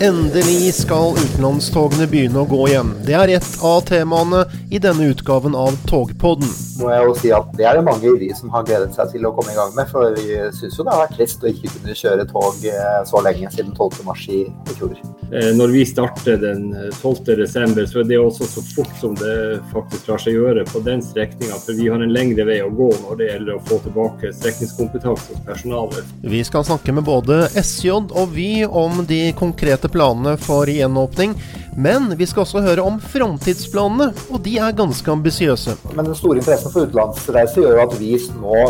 Endelig skal utenlandstogene begynne å gå igjen. Det er et av temaene i denne utgaven av Togpodden. Må jeg jo si at Det er det mange i Vy som har gledet seg til å komme i gang med. For vi syns jo det har vært trist å ikke kunne kjøre tog eh, så lenge siden 12.3 i, i fjor. Eh, når vi starter den 12.12, eh, så er det også så fort som det faktisk lar seg gjøre på den strekninga. For vi har en lengre vei å gå når det gjelder å få tilbake strekningskompetanse hos personalet. Vi skal snakke med både SJ og Vy om de konkrete planene for gjenåpning. Men vi skal også høre om framtidsplanene, og de er ganske ambisiøse. Men den store interessen for utenlandsreiser gjør jo at vi nå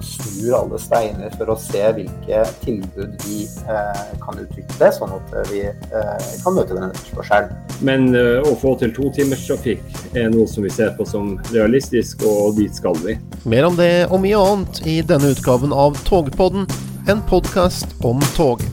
snur alle steiner for å se hvilke tilbud vi eh, kan utvikle, sånn at vi eh, kan møte den etterspørselen. Men eh, å få til totimerstrafikk er noe som vi ser på som realistisk, og dit skal vi. Mer om det og mye annet i denne utgaven av Togpodden, en podkast om tog.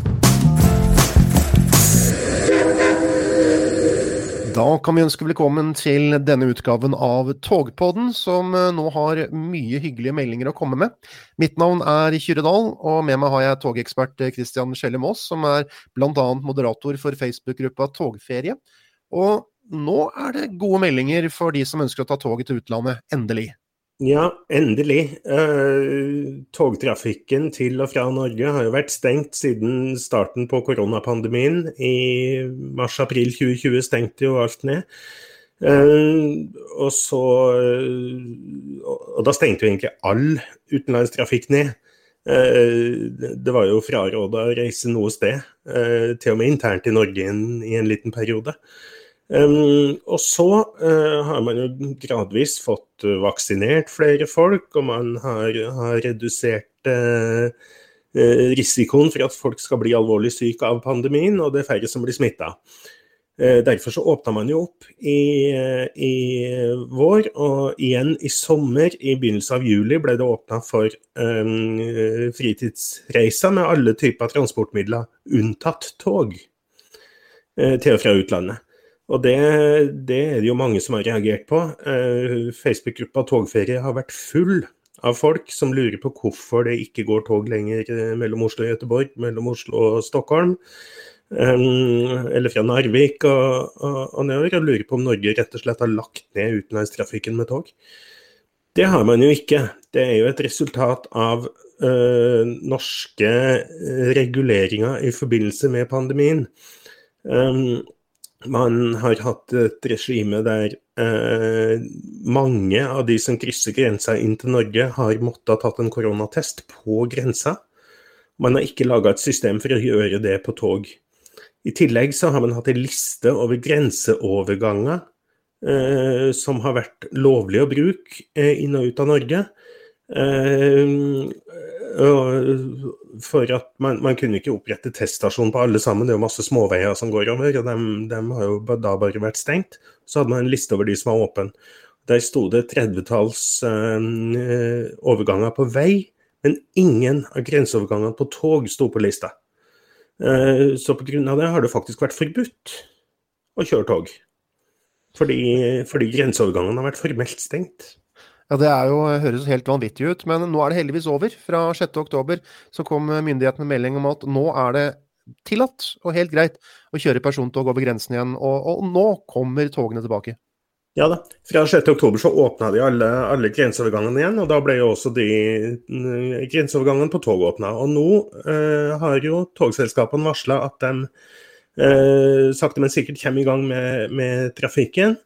Da kan vi ønske velkommen til denne utgaven av Togpodden, som eh, nå har mye hyggelige meldinger å komme med. Mitt navn er Kyrre Dahl, og med meg har jeg togekspert Christian Schelle Maas, som er bl.a. moderator for Facebook-gruppa Togferie. Og nå er det gode meldinger for de som ønsker å ta toget til utlandet, endelig. Ja, endelig. Uh, togtrafikken til og fra Norge har jo vært stengt siden starten på koronapandemien. I mars-april 2020 stengte jo alt ned. Uh, og så uh, Og da stengte jo egentlig all utenlandstrafikk ned. Det var jo fraråda å reise noe sted, til og med internt i Norge i en liten periode. Um, og så uh, har man jo gradvis fått uh, vaksinert flere folk, og man har, har redusert uh, risikoen for at folk skal bli alvorlig syke av pandemien, og det er færre som blir smitta. Derfor så åpna man jo opp i, i, vår, og igjen i sommer, i begynnelsen av juli, ble det åpna for um, fritidsreiser med alle typer transportmidler, unntatt tog, til og fra utlandet. Og det, det, er det jo mange som har reagert på. Uh, Facebook-gruppa Togferie har vært full av folk som lurer på hvorfor det ikke går tog lenger eh, mellom Oslo og Gøteborg, mellom Oslo og Stockholm. Um, eller fra Narvik og, og, og nedover, og lurer på om Norge rett og slett har lagt ned utenlandstrafikken med tog. Det har man jo ikke. Det er jo et resultat av øh, norske reguleringer i forbindelse med pandemien. Um, man har hatt et regime der eh, mange av de som krysser grensa inn til Norge, har måttet ha tatt en koronatest på grensa. Man har ikke laga et system for å gjøre det på tog. I tillegg så har man hatt en liste over grenseoverganger eh, som har vært lovlig å bruke eh, inn og ut av Norge. Eh, for at man, man, kunne ikke opprette teststasjon på alle sammen, det er jo masse småveier som går over, og de, har jo da bare vært stengt. Så hadde man en liste over de som var åpne. Der sto det 30-talls eh, overganger på vei, men ingen av grenseovergangene på tog sto på lista. Eh, så pga. det har det faktisk vært forbudt å kjøre tog. Fordi, fordi grenseovergangene har vært formelt stengt. Ja, Det jo, høres helt vanvittig ut, men nå er det heldigvis over. Fra 6.10 så kom myndighetene med melding om at nå er det tillatt og helt greit å kjøre persontog over grensen igjen. Og, og nå kommer togene tilbake. Ja da. Fra 6.10 så åpna de alle, alle, grenseovergangene igjen, og da ble jo også de mm, grenseovergangene på tog åpna. Og nå eh, har jo togselskapene varsla at de eh, sakte, men sikkert kommer i gang med, med trafikken.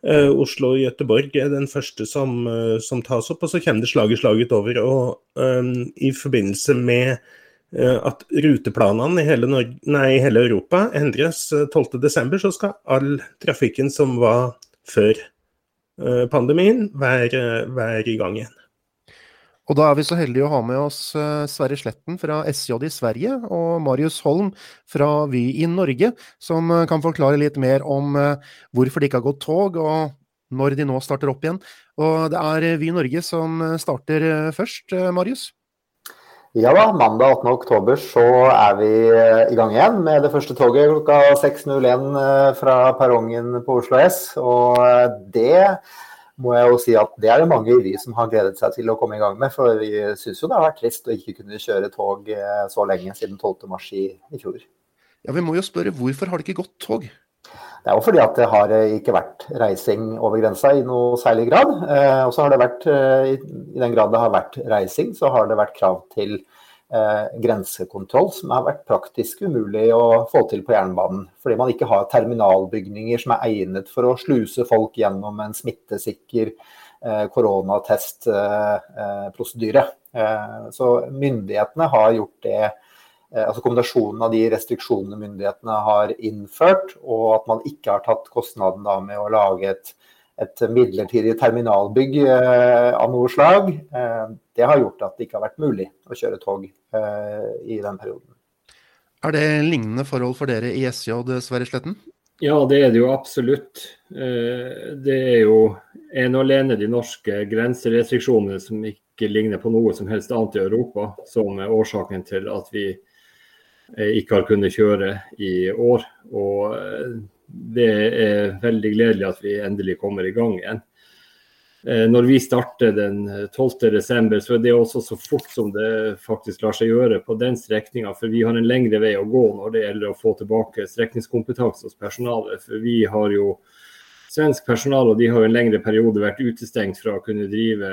Uh, Oslo og Gøteborg er den første som, uh, som, tas opp, og så kommer det slag i slag utover. Og um, i forbindelse med uh, at ruteplanene i hele, Norge, nei, hele Europa endres 12.12, så skal all trafikken som var før pandemien, være, være i gang igjen. Og da er vi så heldige å ha med oss eh, Sverre Sletten fra SJ i Sverige og Marius Holm fra Vy i Norge, som eh, kan forklare litt mer om eh, hvorfor det ikke har gått tog, og når de nå starter opp igjen. Og det er Vy Norge som starter først, Marius? Ja da, mandag 8.10 så er vi i gang igjen med det første toget klokka 6.01 fra perrongen på Oslo S. Og det må jeg jo si at det er det mange i Vy som har gledet seg til å komme i gang med. For vi syns jo det har vært trist å ikke kunne kjøre tog eh, så lenge siden 12.3 i, i fjor. Ja, Vi må jo spørre hvorfor har det ikke gått tog? Det er jo fordi at det har ikke vært reising over grensa i noe særlig grad. Eh, og så har det vært, eh, i den grad det har vært reising, så har det vært krav til eh, grensekontroll som har vært praktisk umulig å få til på jernbanen. Fordi man ikke har terminalbygninger som er egnet for å sluse folk gjennom en smittesikker eh, koronatestprosedyre. Eh, så myndighetene har gjort det Eh, altså kombinasjonen av de restriksjonene myndighetene har innført, og at man ikke har tatt kostnaden med å lage et, et midlertidig terminalbygg eh, av noe slag, eh, det har gjort at det ikke har vært mulig å kjøre tog eh, i den perioden. Er det lignende forhold for dere i SJ, Sverre Sletten? Ja, det er det jo absolutt. Eh, det er jo en og alene de norske grenserestriksjonene som ikke ligner på noe som helst annet i Europa, som er årsaken til at vi Eh, ikke har kunnet kjøre i år. Og eh, det er veldig gledelig at vi endelig kommer i gang igjen. Eh, når vi starter den 12.12, så er det også så fort som det faktisk lar seg gjøre på den strekninga. For vi har en lengre vei å gå når det gjelder å få tilbake strekningskompetanse hos personalet. For vi har jo svensk personal, og de har jo en lengre periode vært utestengt fra å kunne drive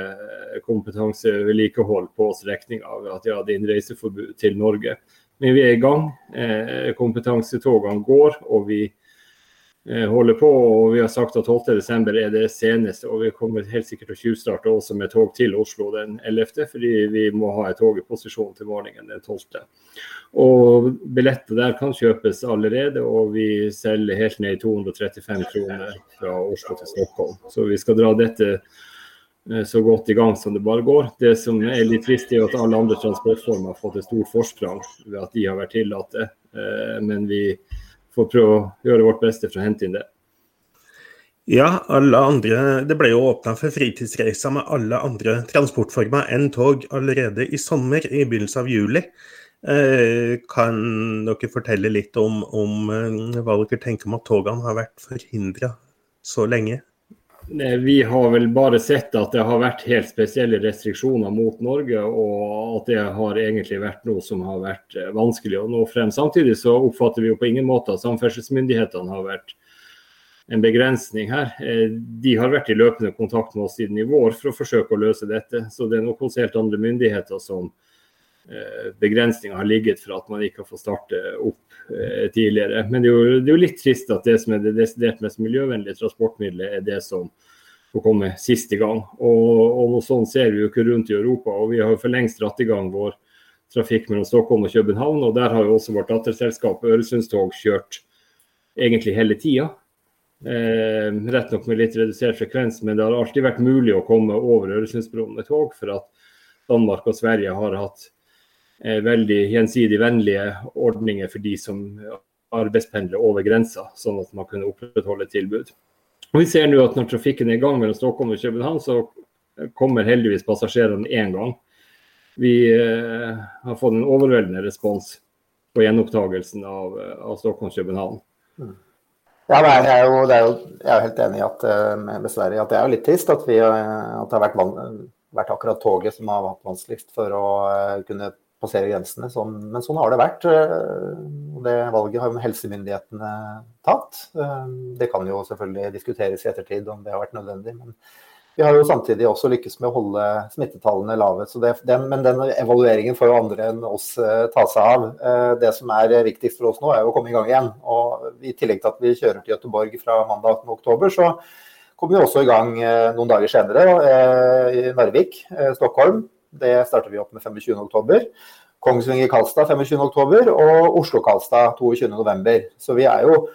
kompetansevedlikehold på strekninga ved at de hadde innreiseforbud til Norge. Men vi er i gang. Eh, kompetansetogene går, og vi eh, holder på. og Vi har sagt at 12.12 er det seneste. og Vi kommer helt sikkert til å tjuvstarte også med tog til Oslo den 11., fordi vi må ha et tog i posisjon til morgenen den 12. Og Billetter der kan kjøpes allerede, og vi selger helt ned i 235 kroner fra Oslo til Stockholm. Så vi skal dra dette Eh, så godt i gang som det bare går. Det som er litt trist, er at alle andre transportformer har fått et stort forsprang ved at de har vært tillatt det. Men vi får prøve å gjøre vårt beste for å hente inn det. Ja, alle andre, det ble jo åpna for fritidsreiser med alle andre transportformer enn tog allerede i sommer, i begynnelsen av juli. Eh, kan dere fortelle litt om, om hva dere tenker om at togene har vært forhindra så lenge? Vi har vel bare sett at det har vært helt spesielle restriksjoner mot Norge, og at det har egentlig vært noe som har vært eh, vanskelig å nå frem. Samtidig så oppfatter vi jo på ingen måte at samferdselsmyndighetene har vært en begrensning her. Eh, de har vært i løpende kontakt med oss siden i vår for å forsøke å løse dette. Så det er nok hos helt andre myndigheter som eh, begrensninger har ligget for at man ikke har fått starte opp Eh, tidligere. Men det er, jo, det er, jo, litt trist at det som er det desidert mest miljøvennlige transportmiddelet, er det som får komme siste gang. Og, og sånt ser vi jo ikke rundt i Europa. og Vi har jo for lengst dratt i gang vår trafikk mellom Stockholm og København. og Der har jo også vårt datterselskap Øresundstog kjørt egentlig hele tida. Eh, rett nok med litt redusert frekvens, men det har alltid vært mulig å komme over Øresundsbroen med tog. For at Danmark og Sverige har hatt veldig gjensidig vennlige ordninger for de som arbeidspendler over grensa, sånn at man kunne opprettholde et tilbud. Og Vi ser nå at når trafikken er i gang mellom Stockholm og København, så kommer heldigvis passasjerene én gang. Vi eh, har fått en overveldende respons på gjenopptagelsen av, av Stockholm-København. Mm. Ja, jeg er, jo, er jo, jeg er helt enig i at, eh, med Sverige at det er jo litt trist at, vi, at det har vært, vært, akkurat toget som har vært vanskeligst for å kunne passere grensene. Sånn, men sånn har det vært. Eh, og Det valget har jo helsemyndighetene tatt. Eh, det kan jo selvfølgelig diskuteres i ettertid om det har vært nødvendig. men vi har jo samtidig også lykkes med å holde smittetallene lave. Det, den, men den evalueringen får jo andre enn oss eh, ta seg av. Det som er viktigst for oss nå, er jo å komme i gang igjen. Og I tillegg til at vi kjører til Gøteborg fra mandag 18.10, så kommer vi også i gang noen dager senere i Narvik, Stockholm. Det starter vi opp med 25.10. Kongsvinger-Kalstad 25.10. og Oslo-Kalstad 22.11. Så vi er jo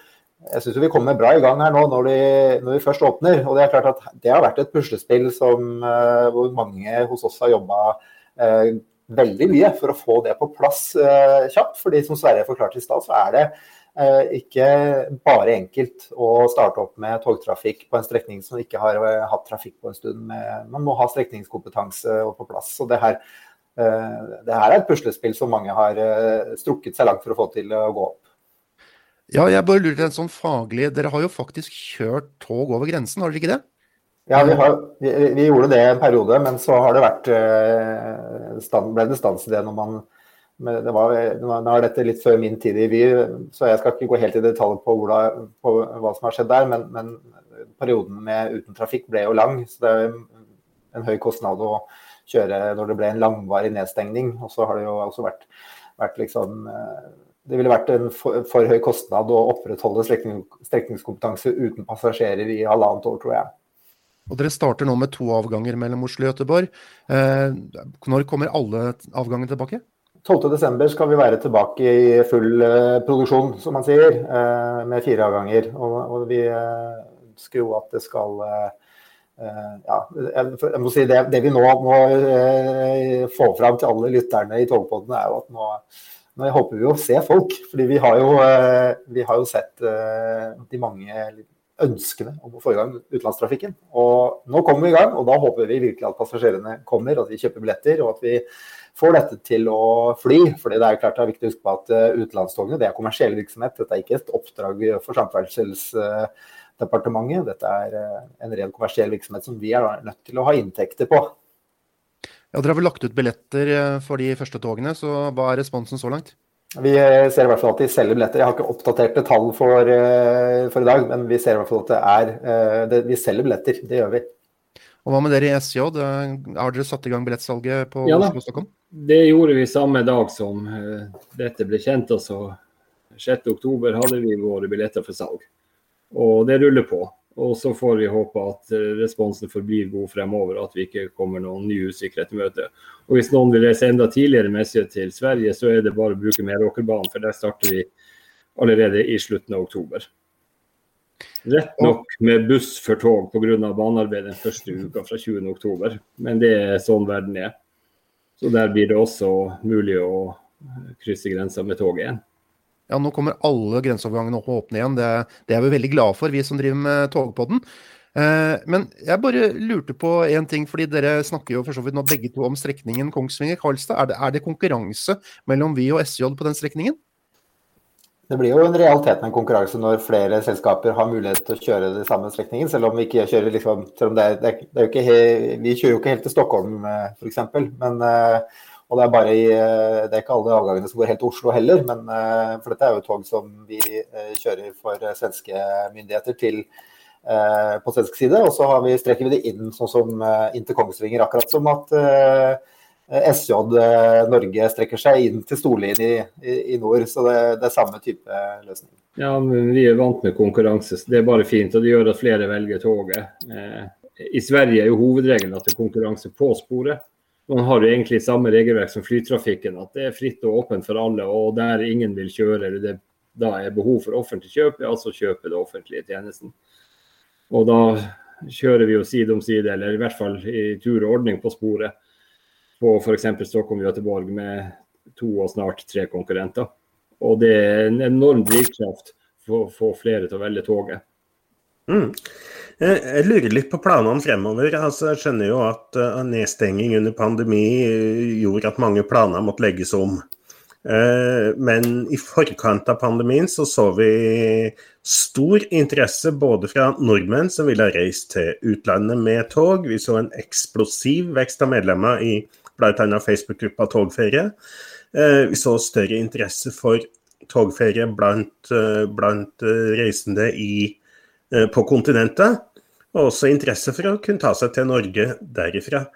jeg syns vi kommer bra i gang her nå når, de, når, vi først åpner. Og det er klart at det har vært et puslespill som, uh, hvor mange hos oss har jobba eh, veldig mye for å få det på plass uh, kjapt. fordi som Sverre forklarte i stad, så er det ikke bare enkelt å starte opp med togtrafikk på en strekning som ikke har hatt trafikk på en stund. man må ha strekningskompetanse på plass. og det her Eh, det her er et puslespill som mange har eh, strukket seg langt for å få til å gå opp. Ja, jeg bare lurer på en sånn faglig Dere har jo faktisk kjørt tog over grensen, har dere ikke det? Ja, vi, har, vi, vi gjorde det en periode, men så har det vært eh, ble det stans i det når man Men det var, nå er dette litt før min tid i Vy, så jeg skal ikke gå helt i detalj på, hvordan, på hva som har skjedd der. Men, men, perioden med uten trafikk ble jo lang, så det er en høy kostnad å kjøre når det ble en langvarig nedstengning. Og så har det jo også vært, vært liksom eh, det ville vært en for, for høy kostnad å opprettholde strekningskompetanse uten passasjerer i halvannet år, tror jeg. Og Dere starter nå med to avganger mellom Oslo og Göteborg. Eh, når kommer alle avgangene tilbake? 12.12. skal vi være tilbake i full eh, produksjon, som man sier, eh, med fire avganger. Og, vi eh, ønsker jo at det skal ja, jeg må si det, det vi nå må få fram til alle lytterne i Togpodden, er jo at nå nå håper vi å se folk, fordi vi har jo, vi har jo sett de mange ønskene om å få i gang utenlandstrafikken. Og nå kommer vi i gang, og da håper vi virkelig at passasjerene kommer, at vi kjøper billetter, og at vi får dette til å fly. fordi det er klart det er viktig å huske på at eh, utenlandstogene det er kommersiell virksomhet. Dette er ikke et oppdrag for Samferdselsdepartementet. Dette er en ren kommersiell virksomhet som vi er nødt til å ha inntekter på. Ja, Dere har vel lagt ut billetter eh, for de første togene, så hva er responsen så langt? Vi eh, ser i hvert fall at de selger billetter. Jeg har ikke oppdaterte tall for, eh, for i dag, men vi ser i hvert fall at det er det, Vi selger billetter, det gjør vi. Og Hva med dere i SJ? Har dere satt i gang billettsalget på ja, Oslo og Stockholm? Det gjorde vi samme dag som dette ble kjent. altså 6.10 hadde vi våre billetter for salg. Og det ruller på. Og så får vi håpe at eh, responsen forblir god fremover, at vi ikke kommer noen ny usikkerhet i møte. Og Hvis noen vil reise enda tidligere med seg til Sverige, så er det bare å bruke Meråkerbanen, for der starter vi allerede i slutten av oktober. Rett nok med buss for tog pga. banearbeid den første uka fra 20.10, men det er sånn verden er. Så der blir det også mulig å krysse grensa med tog igjen. Ja, nå kommer alle grenseovergangene opp og åpne igjen. Det, det, er vi veldig glad for, vi som driver med Togpodden. Eh, men jeg bare lurte på én ting, fordi dere snakker jo for så vidt nå begge to om strekningen Kongsvinger-Karlstad. Er, er, det konkurranse mellom Vy og SJ på den strekningen? Det blir jo en realitet med en konkurranse når flere selskaper har mulighet til å kjøre den samme strekningen, selv om vi ikke kjører liksom, selv om det er, det er, jo ikke he, Vi kjører jo ikke helt til Stockholm eh, f.eks., men uh, og det er, bare i, eh, det er ikke alle avgangene som går helt til Oslo heller, men, eh, for dette er jo et tog som vi eh, kjører for svenske myndigheter til på svensk side. Og så vi, strekker vi det inn sånn som inn til Kongsvinger, akkurat som at SJ Norge strekker seg inn til Storlien i, i, nord. Så det, det, er samme type løsning. Ja, men vi er vant med konkurranse. Det er bare fint. Og det gjør at flere velger toget. I Sverige er jo hovedregelen at det er konkurranse på sporet man har jo egentlig samme regelverk som flytrafikken, at det er fritt og åpent for alle. Og der ingen vil kjøre, eller det da er behov for offentlig kjøp, ja, så kjøper det offentlige tjenesten. Og da kjører vi jo side om side, eller i hvert fall i tur og ordning på sporet på f.eks. Stockholm-Göteborg med to og snart tre konkurrenter. Og det er en enorm drivkraft for å få flere til å velge toget. Mm. Jeg lurer litt på planene fremover. Altså, jeg skjønner jo at uh, nedstenging under pandemi uh, gjorde at mange planer måtte legges om. Men i forkant av pandemien så så vi stor interesse både fra nordmenn som ville ha reist til utlandet med tog. Vi så en eksplosiv vekst av medlemmer i bl.a. Facebook-gruppa Togferie. Vi så større interesse for togferie blant, blant reisende i på kontinentet og også interesse for å kunne ta seg til Norge derifra.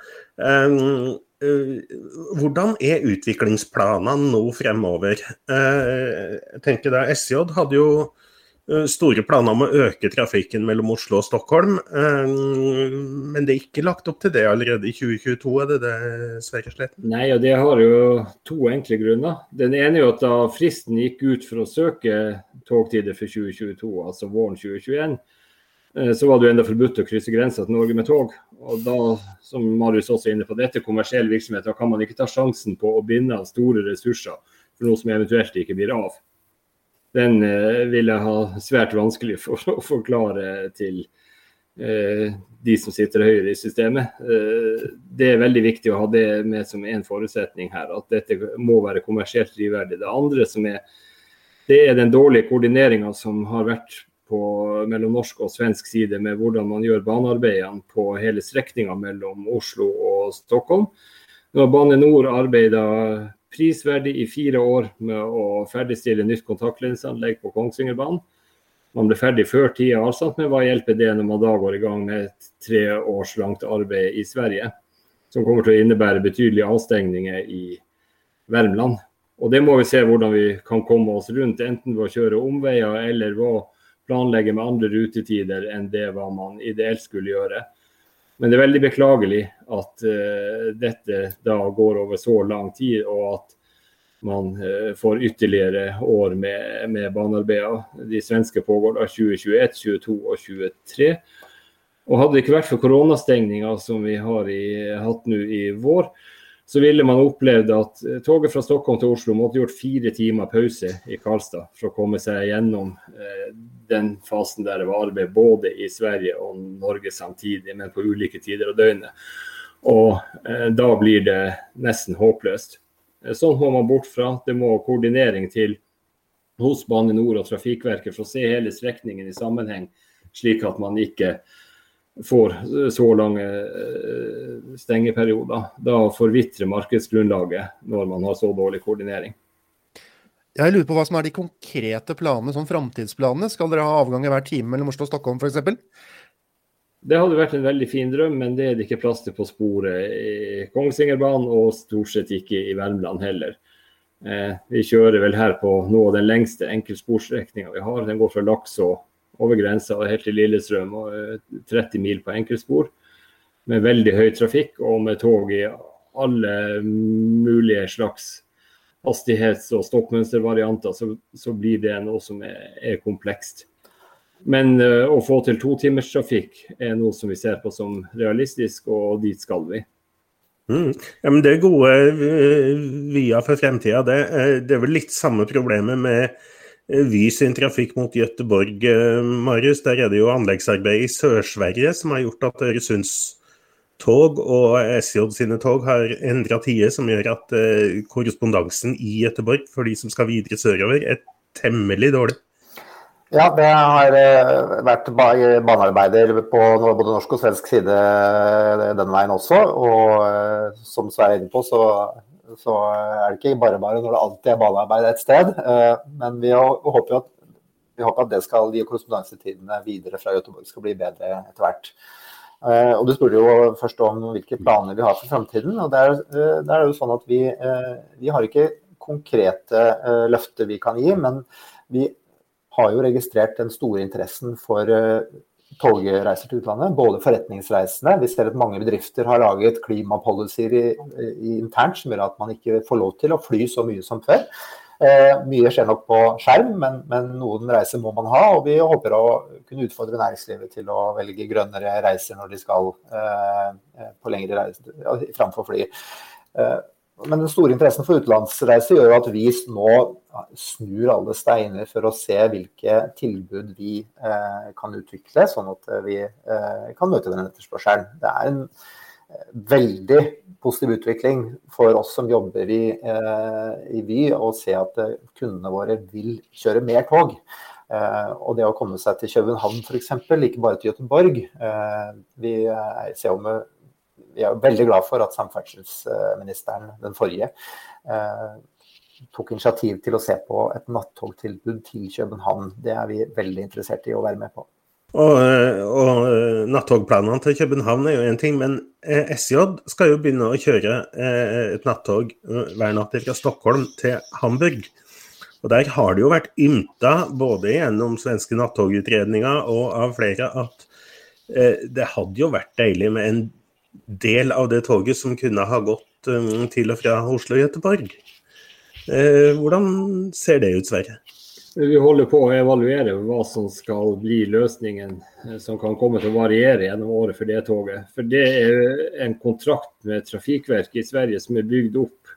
Hvordan er utviklingsplanene nå fremover? Jeg tenker da SJ hadde jo store planer om å øke trafikken mellom Oslo og Stockholm, men det er ikke lagt opp til det allerede i 2022, er det det, Sverre Sletten? Nei, og det har jo to enkle grunner. Den ene er jo at da fristen gikk ut for å søke togtider for 2022, altså våren 2021, Eh, så var det jo enda forbudt å krysse grensa til Norge med tog. Og da, som Marius også er inne på, dette er kommersiell virksomhet. Da kan man ikke ta sjansen på å binde av store ressurser for noe som eventuelt ikke blir av. Den eh, vil jeg ha svært vanskelig for å forklare til eh, de som sitter høyere i systemet. Eh, det er veldig viktig å ha det med som en forutsetning her, at dette må være kommersielt drivverdig. Det andre som er, det er den dårlige koordineringa som har vært på, mellom norsk og svensk side med hvordan man gjør banearbeidene på hele strekninga mellom Oslo og Stockholm. Når Bane Nor arbeider prisverdig i fire år med å ferdigstille nytt kontaktlinseanlegg på Kongsvingerbanen. Man ble ferdig før tida, altså, men hva hjelper det når man da går i gang med et tre års langt arbeid i Sverige? Som kommer til å innebære betydelige avstengninger i Värmland. Og det må vi se hvordan vi kan komme oss rundt, enten ved å kjøre omveier eller ved å planlegge med andre rutetider enn det hva man ideelt skulle gjøre. Men det er veldig beklagelig at uh, dette da går over så lang tid, og at man uh, får ytterligere år med, med banearbeider. De svenske pågår da 2021, 2022 og 2023. Og hadde det ikke vært for koronastengninga som vi har i, hatt nå i vår, så ville man opplevd at eh, toget fra Stockholm til Oslo måtte gjort fire timer pause i Karlstad for å komme seg gjennom eh, den fasen der det var arbeid både i Sverige og Norge samtidig, men på ulike tider av døgnet. Og eh, da blir det nesten håpløst. Sånn må man bort fra. Det må koordinering til hos Bane Nor og Trafikkverket for å se hele strekningen i sammenheng, slik at man ikke får så lange eh, stengeperioder. Da forvitrer markedsgrunnlaget når man har så dårlig koordinering. Jeg lurer på hva som er de konkrete planene, sånn framtidsplanene. Skal dere ha avganger hver time mellom Oslo og Stockholm f.eks.? Det hadde vært en veldig fin drøm, men det er det ikke plass til på sporet i Kongsvingerbanen, og stort sett ikke i Värmland heller. Eh, vi kjører vel her på noe av den lengste enkeltsporstrekninga vi har. Den går fra Lakså over grensa og helt til Lillestrøm. og 30 eh, mil på enkeltspor med veldig høy trafikk og med tog i alle mulige slags hastighets- og stoppmønstervarianter, så, så blir det noe som er, er komplekst. Men uh, å få til totimerstrafikk er noe som vi ser på som realistisk, og dit skal vi. Mm. Ja, Det er gode uh, via for fremtida. Det, det er vel litt samme problemet med Eh, Vy sin trafikk mot Gøteborg, eh, Marius, der er det jo anleggsarbeid i Sør-Sverige som har gjort at Øresundstog og SJ sine tog har endra tider, som gjør at uh, korrespondansen i Gøteborg for de som skal videre sørover, er temmelig dårlig. Ja, det har vært banearbeider på både norsk og svensk side den veien også. Og som Sverre er inne på, så så er det ikke bare bare når det alltid er banearbeid et sted. Eh, men vi håper at, vi håper at det skal de korrespondansetidene videre fra Göteborg skal bli bedre etter hvert. Eh, og Du spurte jo først om hvilke planer vi har for framtiden. og eh, der, er det jo sånn at vi, vi har ikke konkrete løfter vi kan gi, men vi har jo registrert den store interessen for togreiser til utlandet, både forretningsreisende. Vi ser at mange bedrifter har laget klimapolicyer internt som gjør at man ikke får lov til å fly så mye som før. Eh, mye skjer nok på skjerm, men, men, noen reiser må man ha. Og vi håper å kunne utfordre næringslivet til å velge grønnere reiser når de skal eh, på lengre reiser framfor fly. Eh, men den store interessen for utenlandsreiser gjør at vi nå snur alle steiner for å se hvilke tilbud vi eh, kan utvikle, sånn at vi eh, kan møte den etterspørselen. Det er en eh, veldig positiv utvikling for oss som jobber i, eh, i Vy, å se at eh, kundene våre vil kjøre mer tog. Eh, og det å komme seg til København f.eks., ikke bare til Göteborg. vi ser vi er veldig glad for at samferdselsministeren, den forrige, eh, tok initiativ til å se på et nattogtilbud til København. Det er vi veldig interessert i å være med på. Og, og Nattogplanene til København er jo én ting, men eh, SJ skal jo begynne å kjøre eh, et nattog hver natt fra Stockholm til Hamburg. Og Der har det jo vært ymta, både gjennom svenske nattogutredninger og av flere, at det hadde jo vært deilig med en del av det toget som kunne ha gått til og fra Oslo og Göteborg. Eh, hvordan ser det ut, Sverre? Vi holder på å evaluere hva som skal bli løsningen eh, som kan komme til å variere gjennom året for det toget. For det er en kontrakt med Trafikverket i Sverige som er bygd opp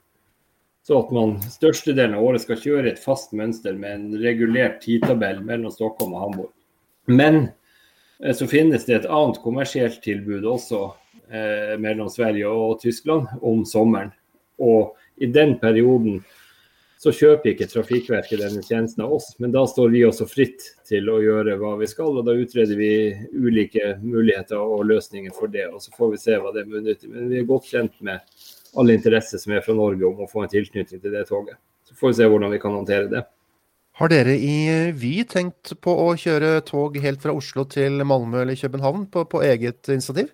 så at man størstedelen av året skal kjøre et fast mønster med en regulert tidtabell mellom Stockholm og Hamburg. Men eh, så finnes det et annet kommersielt tilbud også eh, mellom Sverige og Tyskland om sommeren. Og i den perioden så kjøper ikke Trafikkverket denne tjenesten av oss, men da står vi også fritt til å gjøre hva vi skal. og Da utreder vi ulike muligheter og løsninger for det, og så får vi se hva det munner ut i. Men vi er godt kjent med all interesse som er fra Norge om å få en tilknytning til det toget. Så får vi se hvordan vi kan håndtere det. Har dere i Vy tenkt på å kjøre tog helt fra Oslo til Malmö eller København på, på eget initiativ?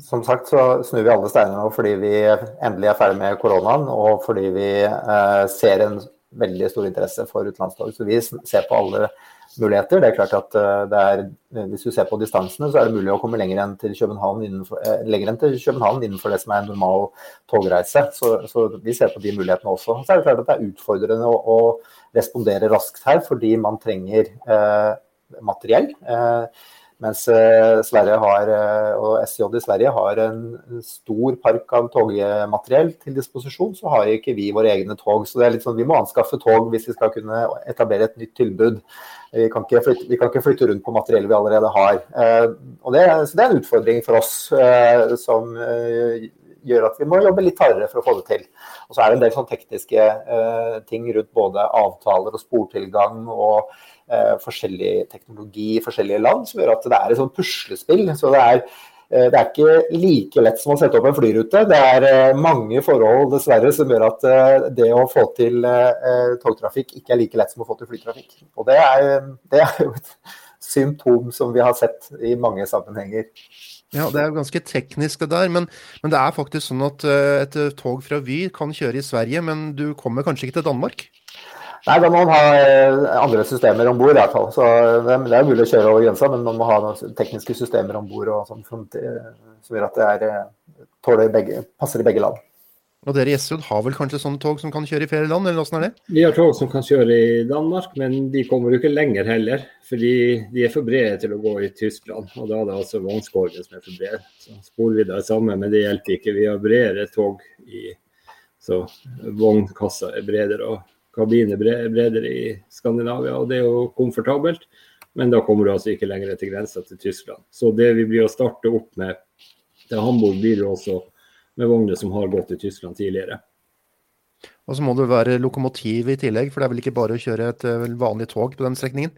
Som sagt så snur vi alle steiner nå fordi vi endelig er ferdig med koronaen, og fordi vi eh, ser en veldig stor interesse for utenlandstog. Så vi ser på alle muligheter. Det er klart at eh, det er, Hvis du ser på distansene, så er det mulig å komme lenger enn til København innenfor, eh, enn til København innenfor det som er en normal togreise. Så, så, vi ser på de mulighetene også. Så er det klart at det er utfordrende å, å respondere raskt her, fordi man trenger eh, materiell. Eh, mens eh, Sverige har, eh, og SJ i Sverige har en stor park av togmateriell til disposisjon, så har ikke vi våre egne tog. Så det er litt sånn, vi må anskaffe tog hvis vi skal kunne etablere et nytt tilbud. Vi kan ikke flytte, kan ikke flytte rundt på materiell vi allerede har. Eh, og det, så det er en utfordring for oss som gjør at vi må jobbe litt hardere for å få det til. Og så er det en del sånn tekniske ting rundt både avtaler og sportilgang og forskjellig teknologi i forskjellige land, som gjør at det er et sånt puslespill. Så det er, eh, det er ikke like lett som å sette opp en flyrute. Det er eh, mange forhold dessverre som gjør at eh, det å få til togtrafikk ikke er like lett som å få til flytrafikk. Og det er, det er jo et symptom som vi har sett i mange sammenhenger. Ja, Det er jo ganske teknisk det der, men, men det er faktisk sånn at et tog fra Vy kan kjøre i Sverige, men du kommer kanskje ikke til Danmark? Nei, da må man ha eh, andre systemer om bord i hvert fall. Så det, er mulig å kjøre over grensa, men man må ha noen tekniske systemer om bord sånn, som, som, gjør at det er, eh, begge, passer i begge land. Og dere i SJ har vel kanskje sånne tog som kan kjøre i flere land, eller åssen er det? Vi har tog som kan kjøre i Danmark, men de kommer jo ikke lenger heller. Fordi de er for brede til å gå i Tyskland, og da er det altså vognskorgen som er for bred. Så spoler vi det samme, men det hjelper ikke. Vi har bredere tog i så vognkassa er bredere. og kabiner bredere i Skandinavia, og det er jo komfortabelt. Men da kommer du altså ikke lenger til grensa til Tyskland. Så det vi blir å starte opp med til Hamburg, blir jo også med vogner som har gått til Tyskland tidligere. Og så må det være lokomotiv i tillegg, for det er vel ikke bare å kjøre et eh, vanlig tog på den strekningen?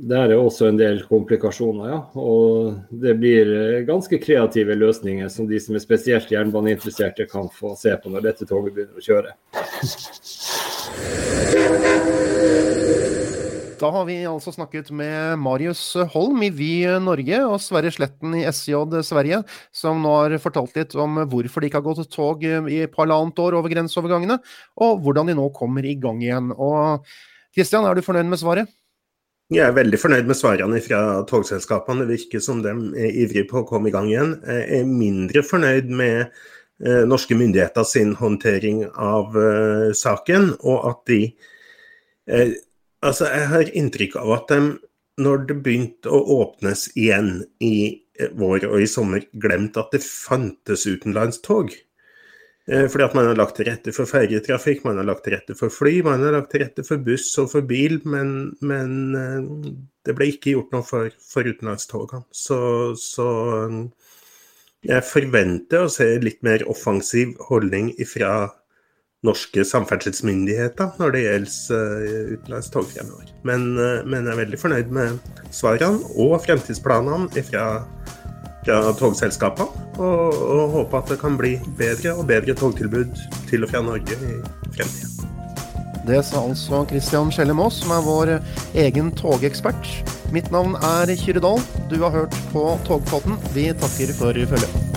Der er også en del komplikasjoner, ja. Og det blir eh, ganske kreative løsninger som de som er spesielt jernbaneinteresserte kan få se på når dette toget begynner å kjøre. Da har vi altså snakket med Marius Holm i Vy Norge og Sverre Sletten i SJ Sverige, som nå har fortalt litt om hvorfor de ikke har gått tog i et par halvannet år over grenseovergangene, og hvordan de nå kommer i gang igjen. Og Kristian, er du fornøyd med svaret? Jeg er veldig fornøyd med svarene fra togselskapene. Det virker som de er ivrige på å komme i gang igjen. Jeg er mindre fornøyd med eh, norske myndigheter sin håndtering av eh, saken, og at de eh, Altså, jeg har inntrykk av at de, når det begynte å åpnes igjen i vår og i sommer, glemte at det fantes utenlandstog. Eh, fordi at man har lagt til rette for ferjetrafikk, man har lagt til rette for fly, man har lagt til rette for buss og for bil, men, men eh, det ble ikke gjort noe for, for utenlandstogene. Så, så, jeg forventer å se litt mer offensiv holdning ifra norske samferdselsmyndigheter når det gjelder utenlandstog fremover. Men, men, jeg er veldig fornøyd med svarene og fremtidsplanene fra, fra togselskapene. Og, og, håper at det kan bli bedre og bedre togtilbud til og fra Norge i fremtiden. Det sa altså Christian Skjellem Maas, som er vår egen togekspert. Mitt navn er Kyrre Dahl. Du har hørt på Togpodden. Vi takker for følget.